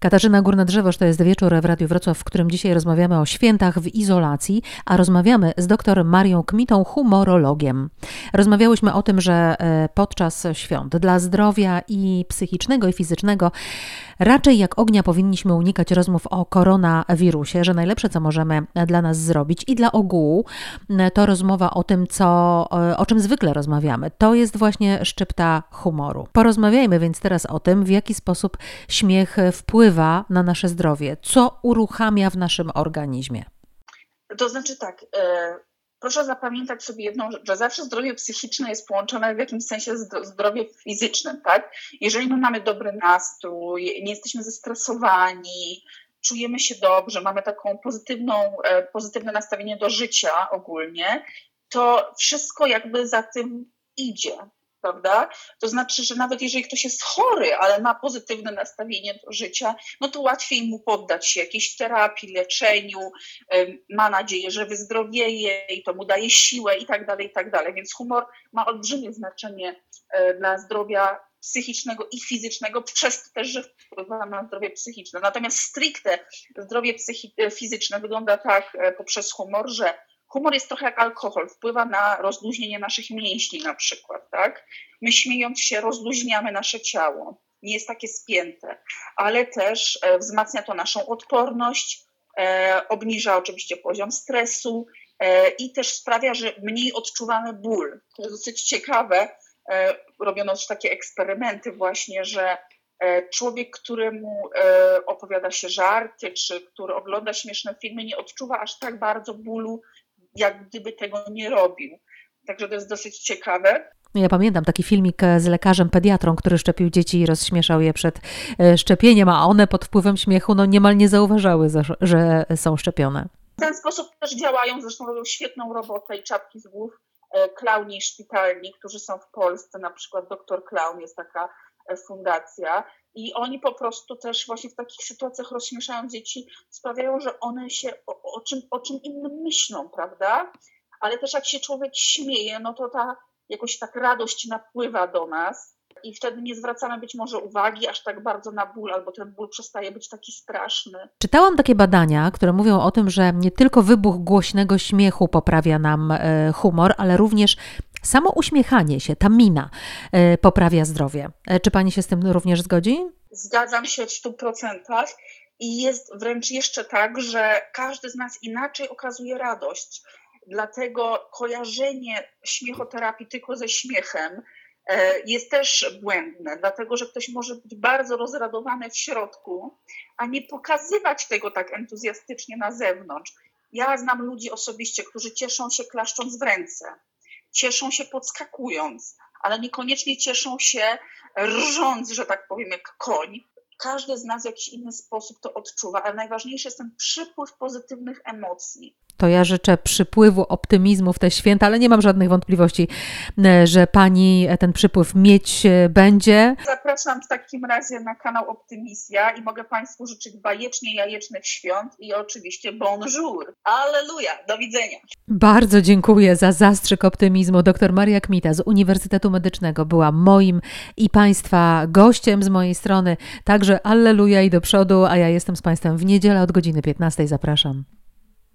Katarzyna Górna-Drzewoż to jest wieczór w Radiu Wrocław, w którym dzisiaj rozmawiamy o świętach w izolacji, a rozmawiamy z dr Marią Kmitą, humorologiem. Rozmawiałyśmy o tym, że e, podczas świąt dla zdrowia i psychicznego i fizycznego raczej jak ognia powinniśmy unikać rozmów o koronawirusie, że najlepsze co możemy dla nas zrobić i dla ogółu to rozmowa o tym, co, o czym zwykle rozmawiamy. To jest właśnie szczypta humoru. Porozmawiajmy więc teraz o tym, w jaki sposób śmiech wpływa wpływa na nasze zdrowie? Co uruchamia w naszym organizmie? To znaczy tak, e, proszę zapamiętać sobie jedną rzecz, że zawsze zdrowie psychiczne jest połączone w jakimś sensie z zdrowiem fizycznym, tak? Jeżeli my mamy dobry nastrój, nie jesteśmy zestresowani, czujemy się dobrze, mamy taką pozytywną, e, pozytywne nastawienie do życia ogólnie, to wszystko jakby za tym idzie prawda? To znaczy, że nawet jeżeli ktoś jest chory, ale ma pozytywne nastawienie do życia, no to łatwiej mu poddać się jakiejś terapii, leczeniu, ma nadzieję, że wyzdrowieje i to mu daje siłę i tak dalej, i tak dalej. Więc humor ma olbrzymie znaczenie e, dla zdrowia psychicznego i fizycznego, przez to też, że wpływa na zdrowie psychiczne. Natomiast stricte zdrowie fizyczne wygląda tak e, poprzez humor, że Humor jest trochę jak alkohol, wpływa na rozluźnienie naszych mięśni na przykład, tak? My śmiejąc się rozluźniamy nasze ciało, nie jest takie spięte, ale też e, wzmacnia to naszą odporność, e, obniża oczywiście poziom stresu e, i też sprawia, że mniej odczuwamy ból. To jest dosyć ciekawe. Robiono też takie eksperymenty właśnie, że człowiek, któremu opowiada się żarty, czy który ogląda śmieszne filmy, nie odczuwa aż tak bardzo bólu, jak gdyby tego nie robił. Także to jest dosyć ciekawe. Ja pamiętam taki filmik z lekarzem pediatrą, który szczepił dzieci i rozśmieszał je przed e, szczepieniem, a one pod wpływem śmiechu no niemal nie zauważały, że są szczepione. W ten sposób też działają, zresztą robią świetną robotę i czapki z głów e, klauni szpitalni, którzy są w Polsce, na przykład doktor Klaun jest taka e, fundacja i oni po prostu też właśnie w takich sytuacjach rozśmieszając dzieci sprawiają, że one się o, o, czym, o czym innym myślą, prawda? Ale też jak się człowiek śmieje, no to ta jakoś tak radość napływa do nas i wtedy nie zwracamy być może uwagi aż tak bardzo na ból, albo ten ból przestaje być taki straszny. Czytałam takie badania, które mówią o tym, że nie tylko wybuch głośnego śmiechu poprawia nam e, humor, ale również samo uśmiechanie się, ta mina e, poprawia zdrowie. E, czy pani się z tym również zgodzi? Zgadzam się w stu procentach. I jest wręcz jeszcze tak, że każdy z nas inaczej okazuje radość. Dlatego kojarzenie śmiechoterapii tylko ze śmiechem e, jest też błędne, dlatego że ktoś może być bardzo rozradowany w środku, a nie pokazywać tego tak entuzjastycznie na zewnątrz. Ja znam ludzi osobiście, którzy cieszą się klaszcząc w ręce, cieszą się podskakując, ale niekoniecznie cieszą się rżąc, że tak powiem, jak koń. Każdy z nas w jakiś inny sposób to odczuwa, ale najważniejszy jest ten przypływ pozytywnych emocji to ja życzę przypływu optymizmu w te święta, ale nie mam żadnych wątpliwości, e, że pani ten przypływ mieć e, będzie. Zapraszam w takim razie na kanał Optymizja i mogę Państwu życzyć bajecznie jajecznych świąt i oczywiście bonjour. Alleluja, do widzenia. Bardzo dziękuję za zastrzyk optymizmu. Dr Maria Kmita z Uniwersytetu Medycznego była moim i Państwa gościem z mojej strony. Także alleluja i do przodu, a ja jestem z Państwem w niedzielę od godziny 15. Zapraszam.